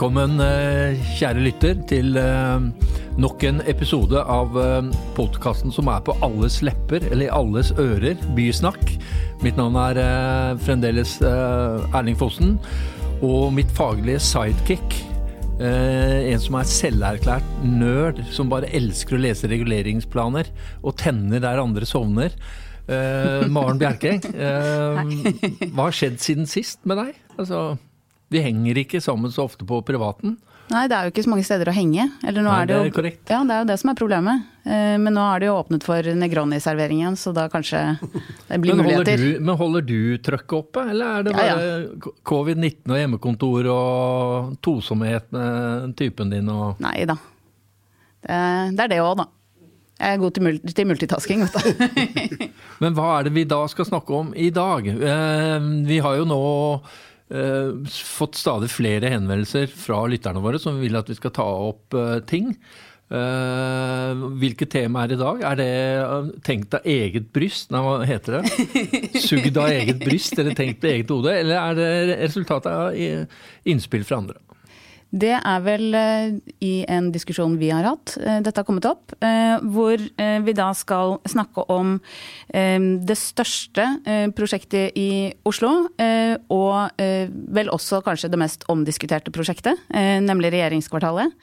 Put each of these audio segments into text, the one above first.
Velkommen, eh, kjære lytter, til eh, nok en episode av podkasten som er på alles lepper, eller i alles ører, Bysnakk. Mitt navn er eh, fremdeles Erling Fossen, og mitt faglige sidekick en som er selverklært nerd, som bare elsker å lese reguleringsplaner og tenner der andre sovner. Maren Bjerke, hva har skjedd siden sist med deg? Altså... Vi henger ikke sammen så ofte på privaten. Nei, det er jo ikke så mange steder å henge. Eller nå Nei, er det, jo, det er korrekt. Ja, det er jo det som er problemet. Eh, men nå er det jo åpnet for Negroni-servering igjen, så da kanskje det blir men muligheter. Du, men holder du trøkket oppe, eller er det bare ja, ja. covid-19 og hjemmekontor og tosomhet med typen din og Nei da. Det, det er det òg, da. Jeg er god til, multitasking, vet du. men hva er det vi da skal snakke om i dag? Eh, vi har jo nå fått stadig flere henvendelser fra lytterne våre som vil at vi skal ta opp uh, ting. Uh, hvilket tema er det i dag? Er det tenkt av eget bryst? Nei, hva heter det? Sugd av eget bryst eller tenkt på eget hode? Eller er det resultatet av innspill fra andre? Det er vel uh, i en diskusjon vi har hatt, uh, dette har kommet opp, uh, hvor vi da skal snakke om det største prosjektet i Oslo, og vel også kanskje det mest omdiskuterte prosjektet, nemlig regjeringskvartalet.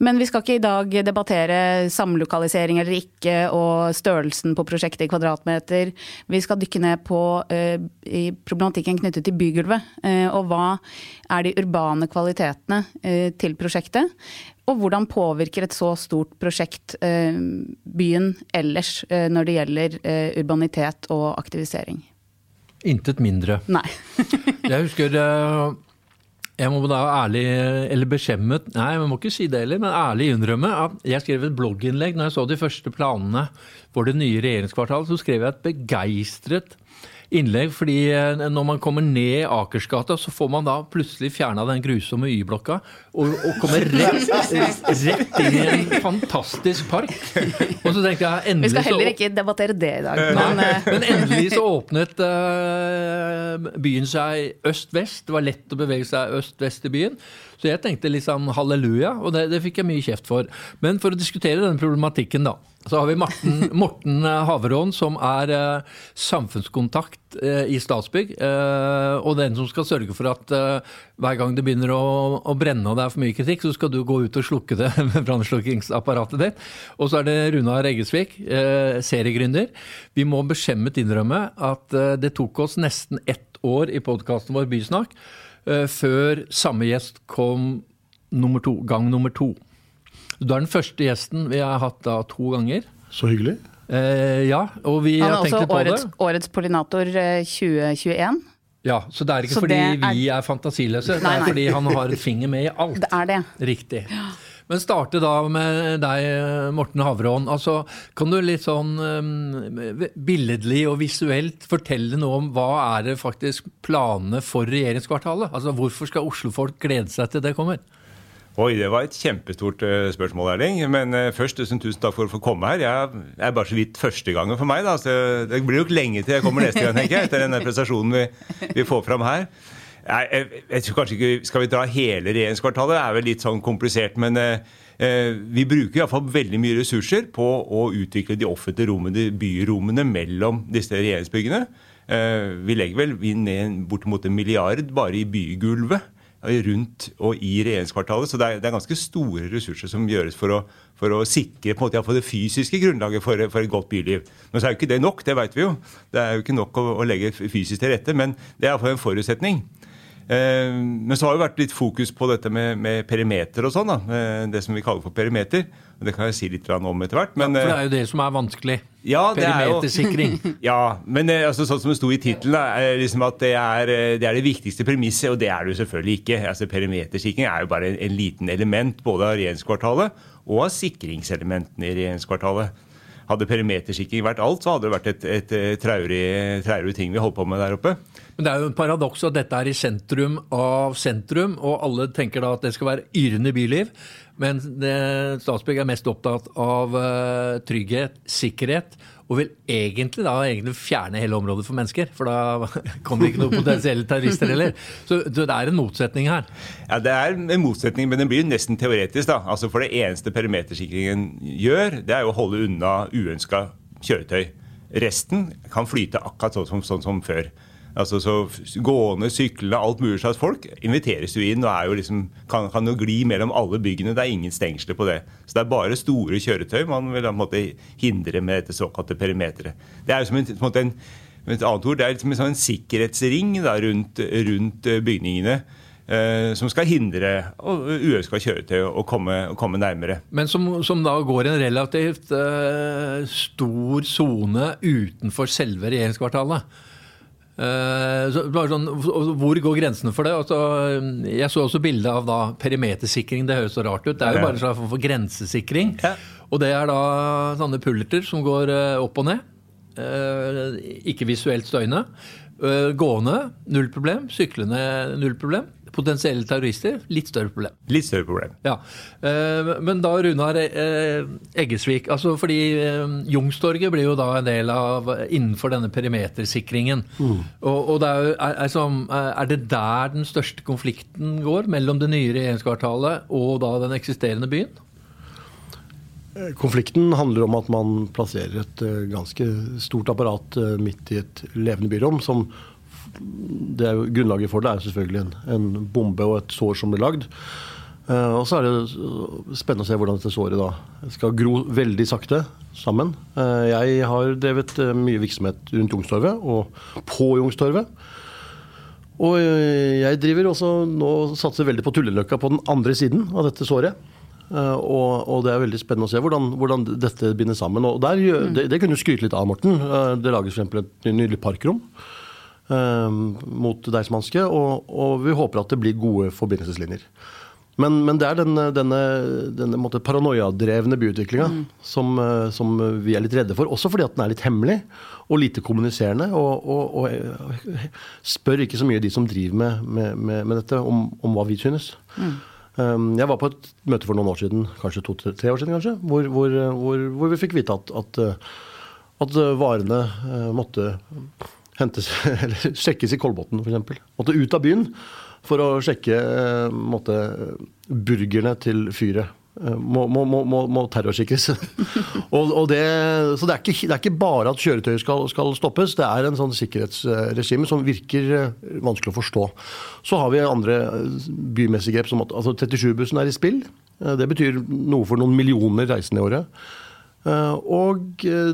Men vi skal ikke i dag debattere samlokalisering eller ikke, og størrelsen på prosjektet i kvadratmeter. Vi skal dykke ned på uh, problematikken knyttet til bygulvet. Uh, og hva er de urbane kvalitetene uh, til prosjektet? Og hvordan påvirker et så stort prosjekt byen ellers når det gjelder urbanitet og aktivisering? Intet mindre. Nei. jeg husker jeg må da ærlig, eller beskjemmet, nei, jeg må ikke si det heller, men ærlig innrømme at jeg skrev et blogginnlegg når jeg så de første planene for det nye regjeringskvartalet. Så skrev jeg et begeistret innlegg. fordi eh, når man kommer ned Akersgata, så får man da plutselig fjerna den grusomme Y-blokka og, og, kommer rett, rett, inn i en fantastisk park. Og så tenkte jeg endelig Vi skal heller ikke debattere det i dag. Men, eh, men endelig så åpnet uh, byen seg øst-vest. Det var lett å bevege seg øst-vest i byen. Så jeg tenkte liksom halleluja, og det, det fikk jeg mye kjeft for. Men for å diskutere denne problematikken, da. Så har vi Morten, Morten Haverån, som er eh, samfunnskontakt eh, i Statsbygg. Eh, og den som skal sørge for at hver gang det begynner å, å, brenne og det er for mye kritikk, så skal du gå ut og slukke det med brannslukkingsapparatet ditt. Og så er det Runar Eggesvik, eh, seriegründer. Vi må beskjemmet innrømme at det tok oss nesten ett år i podkasten vår Bysnakk før samme gjest kom nummer to, gang nummer to. Du er den første gjesten vi har hatt da to ganger. Så hyggelig. Eh, ja, og vi har tenkt litt på årets, det. Årets pollinator 2021. Eh, ja, så det er ikke så fordi er... vi er fantasiløse, nei, nei. det er fordi han har et finger med i alt. Det er det. Riktig. Men starte da med deg, Morten Havrån. Altså, kan du litt sånn um, billedlig og visuelt fortelle noe om hva er det faktisk planene for regjeringskvartalet? Altså, Hvorfor skal Oslo-folk glede seg til det kommer? Oi, det var et kjempestort uh, spørsmål, Erling. Men uh, først tusen, tusen takk for å få komme her. Jeg er bare så vidt første gangen for meg. da, så Det blir nok lenge til jeg kommer neste gang, tenker jeg, etter denne prestasjonen vi, vi får fram her. Jeg, jeg, jeg, kanskje ikke Skal vi dra hele regjeringskvartalet? Det er vel litt sånn komplisert. Men eh, eh vi bruker iallfall veldig mye ressurser på å utvikle de offentlige rommene, byrommene mellom disse regjeringsbyggene. Eh, vi legger vel inn ned bortimot en milliard bare i bygulvet eh, rundt og i regjeringskvartalet. Så det er, det er ganske store ressurser som gjøres for å, for å sikre på en måte, det fysiske grunnlaget for, for, et godt byliv. Men så er jo ikke det nok, det vet vi jo. Det er jo ikke nok å, å legge fysisk til rette, men det er iallfall en forutsetning. Eh, men så har det vært litt fokus på dette med, med perimeter og sånn. da, det som vi kaller for perimeter. Det kan jeg si litt om etter hvert. Men, ja, for det er jo det som er vanskelig. Ja, Perimetersikring. ja, men eh, altså, sånn som det sto i tittelen, liksom at det er, det er, det viktigste premisset, og det er det jo selvfølgelig ikke. Altså, Perimetersikring er jo bare en, en liten element både av regjeringskvartalet og av sikringselementene i regjeringskvartalet. Hadde perimetersikring vært alt, så hadde det vært et, et, et traurig, traurig ting vi holdt på med der oppe. Men det er jo en paradoks at dette er i sentrum av sentrum, og alle tenker da at det skal være yrende byliv. Men det, Statsbygg er mest opptatt av uh, trygghet, sikkerhet, og vil egentlig da egentlig fjerne hele området for mennesker. For da kommer det ikke noen potensielle terrorister heller. Så, det er en motsetning her. Ja, det er en motsetning, men den blir nesten teoretisk. da. Altså For det eneste perimetersikringen gjør, det er jo å holde unna uønska kjøretøy. Resten kan flyte akkurat sånn som, sånn som før. Altså så Gående, syklende, alt mulig slags folk inviteres jo inn og jo liksom, kan, kan, jo gli mellom alle byggene. Det er ingen stengsler på det. Så det er bare store kjøretøy man vil måte, hindre med dette såkalte perimeteret. Det er jo som en, en, en, et annet ord, det er liksom en sånn sikkerhetsring da, rundt, rundt eh, bygningene. Eh, som skal hindre uønska kjøretøy å komme, å komme, nærmere. Men som, som, da går en relativt uh, stor sone utenfor selve regjeringskvartalet. Uh, så, sånn, hvor går grensene for det? Altså, jeg så også bilde av da, perimetersikring. Det høres så rart ut. Det er jo bare en slags for grensesikring. Ja. Og det er da sånne pulleter som går uh, opp og ned. Uh, ikke visuelt støyende. gående null problem. Syklende null problem potensielle terrorister, litt større problem. Litt større problem. Ja. Eh, men da Runar eh, Eggesvik, altså fordi Jungstorget Youngstorget blir jo da en del av innenfor denne perimetersikringen. Mm. Og, og det er, er, er, er, det der den største konflikten går, mellom det nye regjeringskvartalet og da den eksisterende byen? Konflikten handler om at man plasserer et ganske stort apparat midt i et levende byrom, som det er jo, Grunnlaget for det er selvfølgelig en, en, bombe og et sår som blir lagd. Uh, og så er det spennende å se hvordan dette såret da skal gro veldig sakte sammen. Uh, jeg har drevet uh, mye virksomhet rundt Youngstorget og på Youngstorget. Og jeg driver også nå satser veldig på Tulleløkka på den andre siden av dette såret. Og, og, det er veldig spennende å se hvordan, hvordan dette binder sammen. Og der, mm. det, det, kunne du skryte litt av, Morten. Det lages f.eks. et nydelig parkrom. Ehm, mot Deichmanske, og, og, vi håper at det blir gode forbindelseslinjer. Men, men det er denne, denne, denne paranoiadrevne byutviklinga mm. som, eh, som, vi er litt redde for. Også fordi at den er litt hemmelig og lite kommuniserende. Og, og, og spør ikke så mye de som driver med, med, med, med dette, om, om, hva vi synes. Mm. Um, jeg var på et møte for noen år siden, kanskje to-tre år siden, kanskje, hvor, hvor, hvor, hvor, vi fikk vite at, at, at varene måtte hentes, eller sjekkes i Kolbotn f.eks. Måtte ut av byen for å sjekke eh, måtte, burgerne til fyret. Eh, må, må, må, må terrorsikres. og, og det, så det er, ikke, det er, ikke, bare at kjøretøyer skal, skal, stoppes, det er en sånn sikkerhetsregime som virker eh, vanskelig å forstå. Så har vi andre bymessige grep altså 37-bussen er i spill. Det betyr noe for noen millioner reisende i året. Eh, og eh,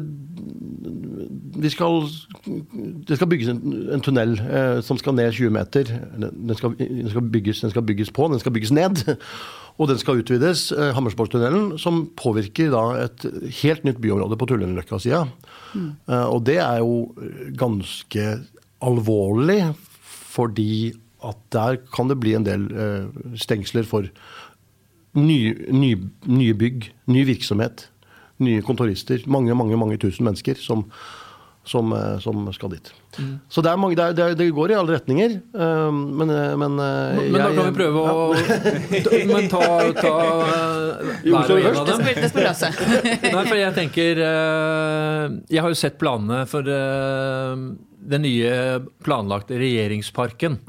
vi skal, det skal bygges en, tunnel eh, som skal ned 20 meter. Den skal, den, skal bygges, den skal, bygges, på, den skal bygges ned. Og den skal utvides, Hammersborgtunnelen, som påvirker da et helt nytt byområde på Tullinløkka-sida. Mm. Og det er jo ganske alvorlig, fordi at der kan det bli en del stengsler for nye ny, nye bygg, ny virksomhet nye kontorister. Mange, mange mange tusen mennesker som, som, eh, som skal dit. Mm. Så det, mange, det, er, det, går i alle retninger. Eh, men, eh, men, men jeg, da kan vi prøve å Men ta, ta hver og en av dem. Det. Nei, for jeg tenker Jeg har jo sett planene for den nye planlagte regjeringsparken.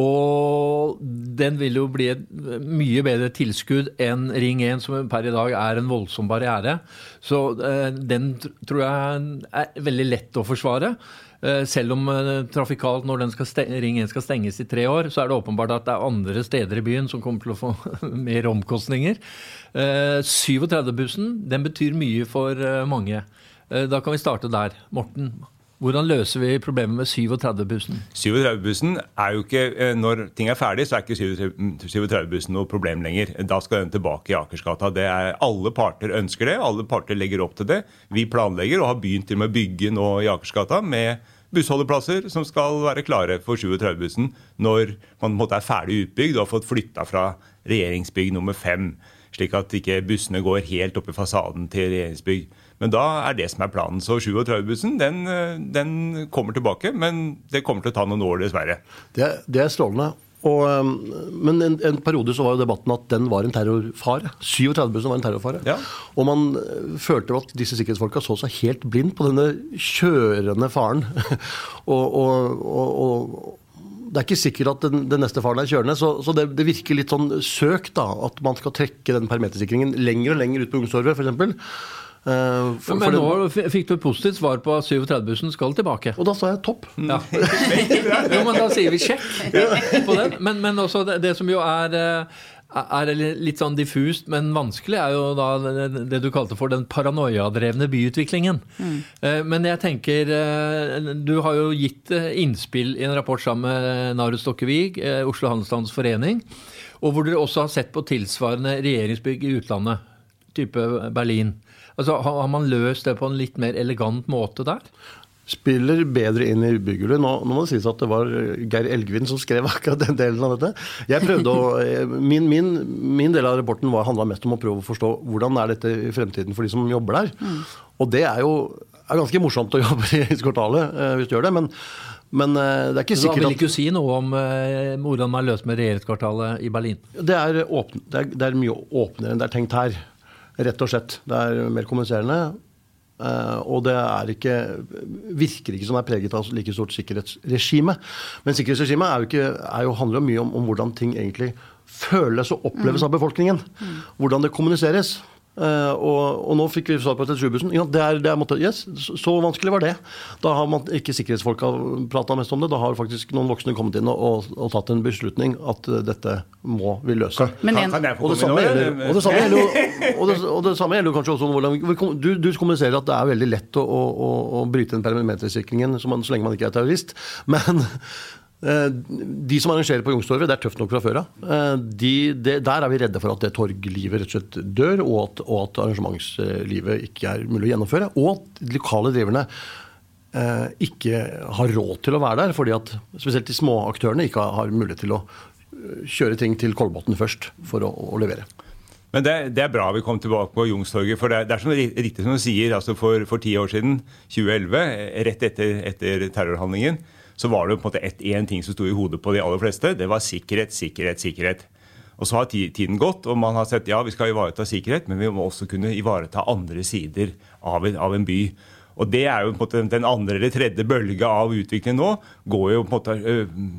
Og den vil jo bli et mye bedre tilskudd enn Ring 1, som per i dag er en voldsom barriere. Så eh, den tror jeg er veldig lett å forsvare. Eh, selv om eh, trafikalt, når Ring 1 skal stenges i tre år, så er det åpenbart at det er andre steder i byen som kommer til å få mer omkostninger. 37-bussen den betyr mye for mange. Da kan vi starte der. Morten, hvordan løser vi problemet med 37-bussen? 37-bussen er jo ikke, eh, Når ting er ferdig, så er ikke 37-bussen noe problem lenger. Da skal den tilbake i Akersgata. Det er, alle parter ønsker det. Alle parter legger opp til det. Vi planlegger og har begynt til med å bygge nå i Akersgata med bussholdeplasser som skal være klare for 37-bussen når man måte er ferdig utbygd og har fått flytta fra regjeringsbygg nummer fem. Slik at ikke bussene går helt opp i fasaden til regjeringsbygg. Men da er det som er planen. Så 37-bussen den, den, kommer tilbake, men det kommer til å ta noen år, dessverre. Det, det er strålende. Og, um, men en, en, periode så var jo debatten at den var en terrorfare. 37-bussen var en terrorfare. Ja. Og man eh, følte at disse sikkerhetsfolka så seg helt blind på denne kjørende faren. og, og, og, det er ikke sikkert at den, den neste faren er kjørende, så, så det, det, virker litt sånn søkt da, at man skal trekke den permetersikringen lenger og lenger ut på Youngstorget f.eks. Uh, for, men nå fikk du et positivt svar på at 37-bussen skal tilbake. Og da sa jeg topp. Ja. jo, men da sier vi sjekk på den. Men, men også det, det, som jo er, eh, er litt sånn diffust, men vanskelig, er jo da det du kalte for den paranoiadrevne byutviklingen. Mm. Eh, men jeg tenker Du har jo gitt innspill i en rapport sammen med Narut Stokkevig, Oslo Handelsstands Forening, og hvor dere også har sett på tilsvarende regjeringsbygg i utlandet, type Berlin. Altså, Har man løst det på en litt mer elegant måte der? Spiller bedre inn i byggulvet. Nå, nå, må det sies at det var Geir Elgvin som skrev akkurat den delen av dette. Jeg prøvde å, eh, min, min, min del av rapporten handla mest om å prøve å forstå hvordan er dette i fremtiden for de som jobber der. Mm. Og det er jo er ganske morsomt å jobbe i regjeringskvartalet eh, hvis du gjør det. men men eh, det er ikke sikkert at... Du vil ikke si noe om hvordan man løser med regjeringskvartalet i Berlin? Det er, åpne, det, er, det er, mye åpnere enn det er tenkt her. Rett og slett. Det er mer kommuniserende. Uh, og det ikke, virker ikke som det er preget av like stort sikkerhetsregime. Men sikkerhetsregimet er jo ikke, er jo, handler jo mye om, om, hvordan ting egentlig føles og oppleves av befolkningen. Mm. Hvordan det kommuniseres. Uh, og, og, nå fikk vi svar på 37-bussen. Ja, det er, det er måtte, yes, så, så, vanskelig var det. Da har man ikke sikkerhetsfolka prata mest om det. Da har faktisk noen voksne kommet inn og, og, og tatt en beslutning at uh, dette må vi løse. Men kan, kan, og, det samme gjelder, og, det samme gjelder, og det samme gjelder kanskje også hvordan du, du, kommuniserer at det er veldig lett å, å, å bryte den perimetersikringen så, så lenge man ikke er terrorist. Men Eh, de som arrangerer på Youngstorget, det er tøft nok fra før av. Eh, de, de, der er vi redde for at det torglivet rett og slett dør, og at, og at arrangementslivet ikke er mulig å gjennomføre. Og at de lokale driverne eh, ikke har råd til å være der, fordi at spesielt de små aktørene ikke har mulighet til å eh, kjøre ting til Kolbotn først for å, å levere. Men det, det, er bra vi kom tilbake på Youngstorget. For det, det er som, riktig som du sier, altså for, for ti år siden, 2011, rett etter, etter terrorhandlingen, så var det på en måte én ting som sto i hodet på de aller fleste. Det var sikkerhet, sikkerhet, sikkerhet. Og så har tiden gått, og man har sett ja, vi skal ivareta sikkerhet, men vi må også kunne ivareta andre sider av en, av en by. Og det er jo på en måte Den andre eller tredje bølga av utviklingen nå går jo på en måte,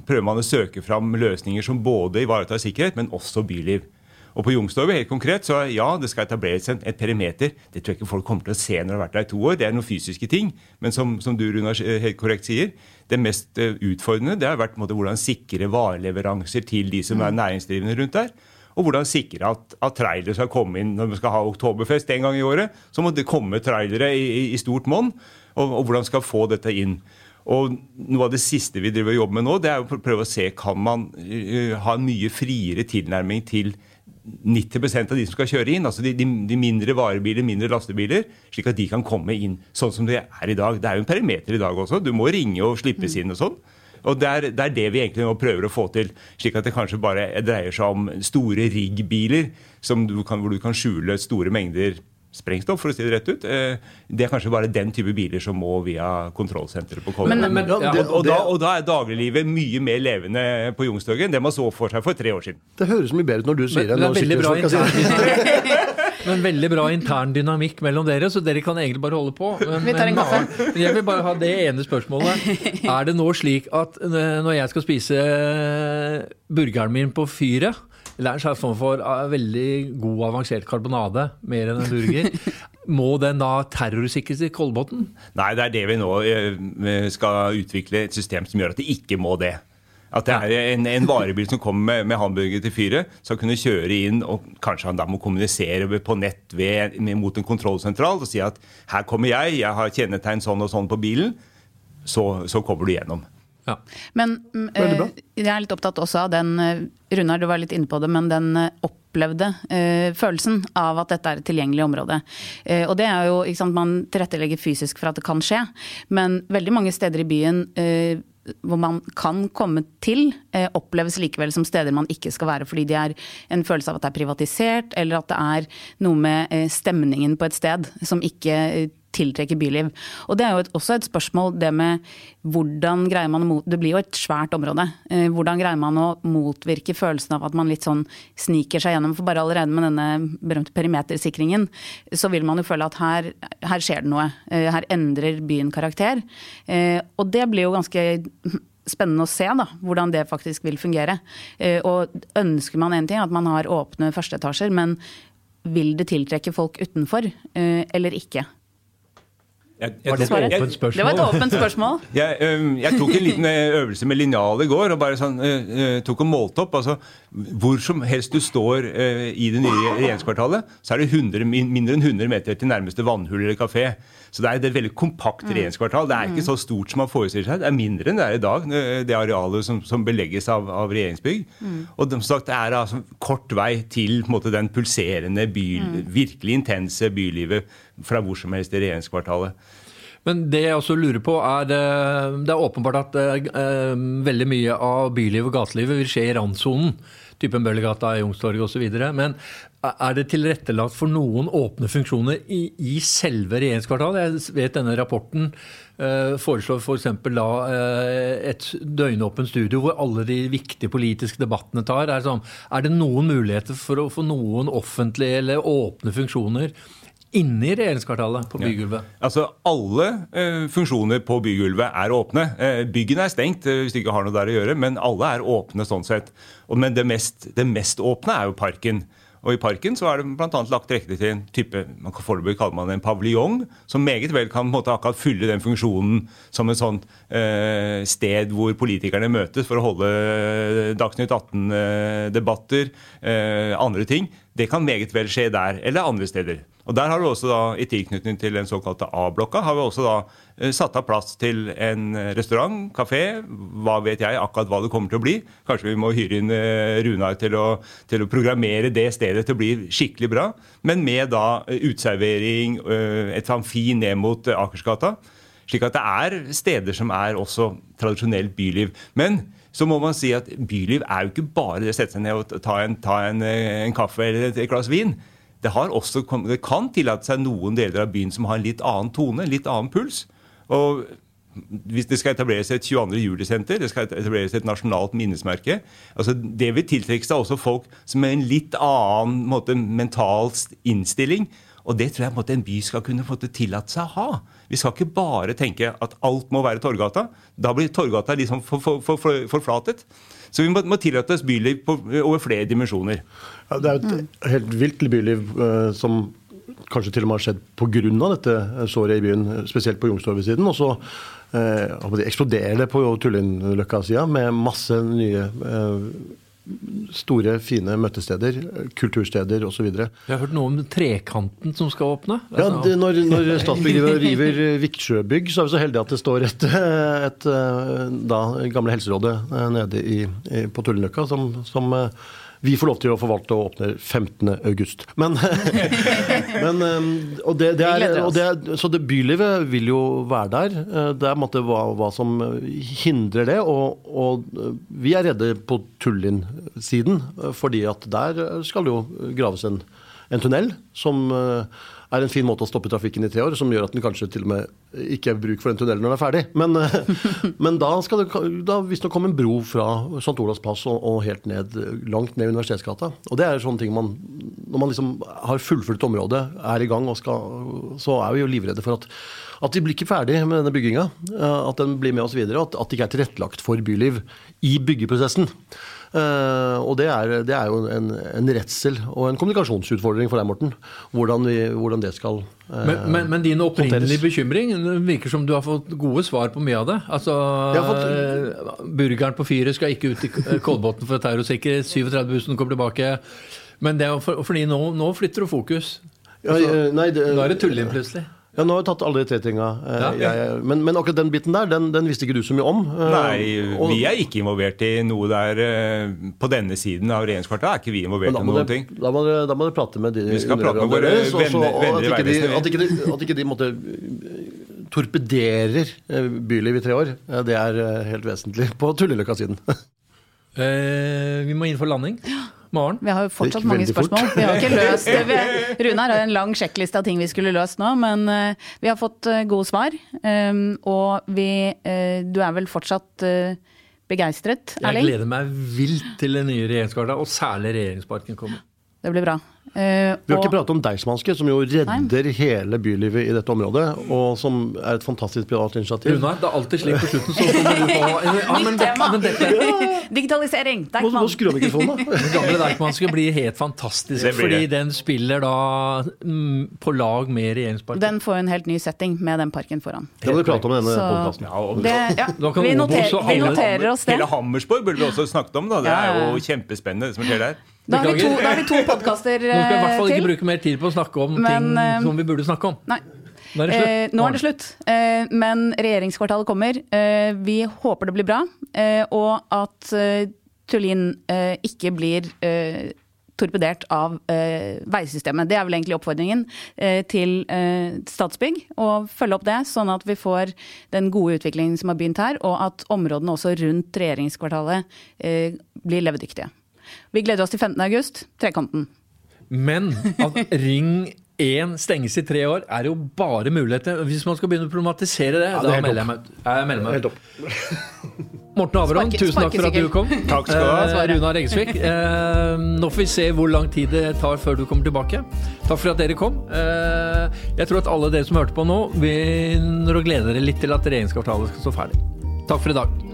prøver man å søke fram løsninger som både ivaretar sikkerhet, men også byliv. Og på Youngstorget helt konkret, så ja, det skal etableres et perimeter. Det tror jeg ikke folk kommer til å se når de har vært der i to år. Det er noen fysiske ting. Men som, som du Runar, helt korrekt sier, det mest eh, utfordrende det har vært måte, hvordan sikre vareleveranser til de som er mm. næringsdrivende rundt der. Og hvordan sikre at, at trailere skal komme inn når vi skal ha oktoberfest en gang i året. Så må det komme trailere i, i, i stort monn. Og, og, hvordan skal få dette inn. Og Noe av det siste vi driver og jobber med nå, det er å prøve å se kan man uh, ha en mye friere tilnærming til 90% av de som skal kjøre inn, altså de, de, de, mindre varebiler, mindre lastebiler, slik at de kan komme inn sånn som det er i dag. Det er jo en perimeter i dag også. Du må ringe og slippes inn og sånn. Og det er, det er, det vi egentlig nå prøver å få til. Slik at det kanskje bare dreier seg om store riggbiler hvor du kan skjule store mengder sprengstoff, for å si det rett ut. Eh, det er kanskje bare den type biler som må via kontrollsenteret på Kollen. Ja, og, og, og, da er dagliglivet mye mer levende på Youngstorget enn det man så for seg for tre år siden. Det høres mye bedre ut når du sier det. Men, det er veldig bra Men veldig bra intern dynamikk mellom dere, så dere kan egentlig bare holde på. Men, Vi tar en kaffe. Jeg vil bare ha det ene spørsmålet. Er det nå slik at eh, når jeg skal spise eh, burgeren min på fyret, eller er en slags form for uh, veldig god, avansert karbonade, mer enn en burger. Må den da terrorsikres i Kolbotn? Nei, det er det vi nå uh, skal utvikle et system som gjør at det ikke må det. At det er en, en varebil som kommer med, med hamburger til fyret, skal kunne kjøre inn, og kanskje han da må kommunisere på nett ved, mot en kontrollsentral og si at her kommer jeg, jeg har kjennetegn sånn og sånn på bilen. Så, så kommer du gjennom. Ja. Men uh, jeg er litt opptatt også av den uh, Runar, du var litt inne på det, men den uh, opplevde følelsen av at dette er et tilgjengelig område. og det er jo, ikke sant, Man tilrettelegger fysisk for at det kan skje, men veldig mange steder i byen hvor man kan komme til, eh, oppleves likevel som steder man ikke skal være. Fordi de er en følelse av at det er privatisert, eller at det er noe med eh, stemningen på et sted som ikke eh, tiltrekker byliv. Og Det er jo et, også et spørsmål det med hvordan greier man å mot... Det blir jo et svært område. Eh, hvordan greier man å motvirke følelsen av at man litt sånn sniker seg gjennom? For bare allerede med denne berømte perimetersikringen, så vil man jo føle at her, her skjer det noe. Eh, her endrer byen karakter. Eh, og det blir jo ganske spennende å se da, hvordan det faktisk vil fungere. Eh, og ønsker man en ting, at man har åpne førsteetasjer, men vil det tiltrekke folk utenfor eh, eller ikke? Jeg, jeg, Var det et åpent spørsmål? Det var et åpent spørsmål. Jeg, øhm, jeg tok en liten øh, øvelse med linjal i går og bare sånn, øh, øh, tok og målte opp. altså Hvor som helst du står øh, i det nye regjeringskvartalet, så er det 100, mindre enn 100 meter til nærmeste vannhull eller kafé. Så det er et veldig kompakt regjeringskvartal. Det er ikke så stort som man forestiller seg. Det er mindre enn det er i dag, øh, det arealet som, som belegges av, av regjeringsbygg. Og som sagt, det er altså kort vei til på en måte, den pulserende, by, virkelig intense bylivet fra hvor som helst i regjeringskvartalet. Men det jeg også lurer på, er eh, Det er åpenbart at eh, eh, veldig mye av bylivet og gatelivet vil skje i randsonen. Typen Bøllegata, Youngstorget osv. Men er det tilrettelagt for noen åpne funksjoner i, i selve regjeringskvartalet? Jeg vet denne rapporten eh, foreslår f.eks. For da eh, et døgnåpent studio hvor alle de viktige politiske debattene tar. Er, sånn, er det noen muligheter for å få noen offentlige eller åpne funksjoner inne i regjeringskvartalet på bygulvet? Altså, Alle uh, funksjoner på bygulvet er åpne. Uh, byggene er stengt uh, hvis du ikke har noe der å gjøre, men alle er åpne sånn sett. Og, men det mest, det mest åpne er jo parken. Og I parken så er det annet lagt til rette til en type man kan foreløpig kaller man en paviljong, som meget vel kan måte akkurat fylle den funksjonen som et sånt eh, sted hvor politikerne møtes for å holde Dagsnytt 18-debatter, eh, andre ting. Det kan meget vel skje der, eller andre steder. Og der har vi også da, I tilknytning til den såkalte A-blokka har vi også da eh, satt av plass til en restaurant, kafé, hva vet jeg, akkurat hva det kommer til å bli. Kanskje vi må hyre inn eh, Runar til å, til å programmere det stedet til å bli skikkelig bra. Men med da eh, uteservering, et amfi ned mot Akersgata. Slik at det er steder som er også tradisjonelt byliv. Men så må man si at byliv er jo ikke bare det å sette seg ned og ta en, ta en, eh, en kaffe eller et, glass vin. Det, også, det kan tillate seg noen deler av byen som har en litt annen tone, en litt annen puls. Og hvis det skal etableres et 22. juli-senter, det skal etableres et nasjonalt minnesmerke altså Det vil tiltrekke seg også folk som med en litt annen måte, mental innstilling. Og det tror jeg på en, måte, en by skal kunne få til tillate seg å ha. Vi skal ikke bare tenke at alt må være Torgata. Da blir Torgata liksom forflatet. For, for, for. Så vi må, må tillate oss byliv på, over flere dimensjoner. Ja, det er jo et helt vilt byliv eh, som kanskje til og med har skjedd pga. dette såret i byen, spesielt på Youngstorget-siden. Og så eh, eksploderer det på Tullinløkka-sida med masse nye eh, store, fine møtesteder, kultursteder osv. Jeg har hørt noe om trekanten som skal åpne. Ja, Altså, det, når, når Statsbygg river Viktsjøbygg, så er vi så heldige at det står et, et, da, gamle helserådet eh, nede i, i, på Tullenløkka som, som eh, vi får lov til å forvalte og åpner 15. august. Men, men eh, og det, det er, og det Så det bylivet vil jo være der. Eh, Det er måte hva, hva som hindrer det. Og, og vi er redde på Tullin-siden, eh, fordi at der skal det jo graves en, en tunnel som eh, er en fin måte å stoppe trafikken i tre år, som gjør at den kanskje til og med ikke er bruk for den tunnelen når den er ferdig. Men, eh, men da skal det da visstnok komme en bro fra St. Olavs plass og, og helt ned, langt ned Universitetsgata. Og det er sånne ting man Når man liksom har fullført området, er i gang, og skal, så er vi jo livredde for at at vi blir ikke ferdig med denne bygginga. eh, At den blir med oss videre. og At, at det ikke er tilrettelagt for byliv i byggeprosessen. Eh, og det er, det er jo en, en redsel og en kommunikasjonsutfordring for deg, Morten. Hvordan, vi, hvordan det skal eh, Men, men, men din opprinnelige bekymring virker som du har fått gode svar på mye av det. Altså, fått- eh, Burgeren på fyret skal ikke ut i Kolbotn for terrorsikkerhet. 37-bussen kommer tilbake. Men det er for, fordi nå, nå flytter du fokus. ja, eh, nei, det, Nå er det tulling plutselig. Ja, Nå har vi tatt alle de tre tinga. eh, Ja. Men, men akkurat den biten der, den, den visste ikke du så mye om. eh, Nei, vi er ikke involvert i noe der eh, På denne siden av regjeringskvartalet er ikke vi involvert i noen det, ting. da, må dere, da må dere prate med de Vi skal prate med våre deres, venner- venner i at ikke de- Vegvesenet. At ikke de, at ikke de måtte torpederer byliv i tre år. Det er helt vesentlig på Tulleløkka-siden. Eh, vi må inn for landing. Maren? Vi har jo fortsatt mange spørsmål. fort. Vi har ikke løst det. Vi- Runar har en lang sjekkliste av ting vi skulle løst nå, men eh, vi har fått eh, gode svar. Um, og vi eh, Du er vel fortsatt uh, begeistret, Jeg gleder meg vilt til det nye regjeringskvartalet, og særlig regjeringsparken kommer. Det blir bra. Uh, Vi har ikke pratet om Deichmanske, som jo redder hele bylivet i dette området, og som er et fantastisk privat initiativ. Runa, det er alltid slik på slutten. Så kommer du på ja, men, dette, Digitalisering! Nå, nå Deichman. skrur av mikrofonen, da. Gamle Deichmanske blir helt fantastisk, blir fordi det. den spiller da mm, på lag med regjeringsparken. Den får en helt ny setting med den parken foran. Det må vi prate om i denne Så- podkasten. Ja, Det, ja, vi, noter, vi noterer oss det. Hele Hammersborg burde vi også snakket om. da. Det Ja, ja, er jo kjempespennende det som skjer der. Da har vi to, har vi to podkaster Nå skal vi i hvert fall ikke til. bruke mer tid på å snakke om Men, ting eh, som vi burde snakke om. Nei. Nå er det slutt. Eh, nå er det slutt. Eh, men regjeringskvartalet kommer. Eh, vi håper det blir bra, eh, og at eh, Tullin eh, ikke blir eh, torpedert av eh, veisystemet. Det er vel egentlig oppfordringen eh, til eh, Statsbygg. Å følge opp det, sånn at vi får den gode utviklingen som har begynt her, og at områdene også rundt regjeringskvartalet eh, blir levedyktige. Vi gleder oss til 15. august, Trekanten. Men at Ring 1 stenges i tre år, er jo bare muligheter. Hvis man skal begynne å problematisere det, det er da melder jeg meg ut. Jeg melder meg Helt opp. Morten Averholm, tusen takk for at du kom. Takk skal du ha. Eh, Runar Egesvik. Eh, nå får vi se hvor lang tid det tar før du kommer tilbake. Takk for at dere kom. Eh, jeg tror at alle dere som hørte på nå, begynner å glede dere litt til at regjeringskvartalet skal stå ferdig. Takk for i dag.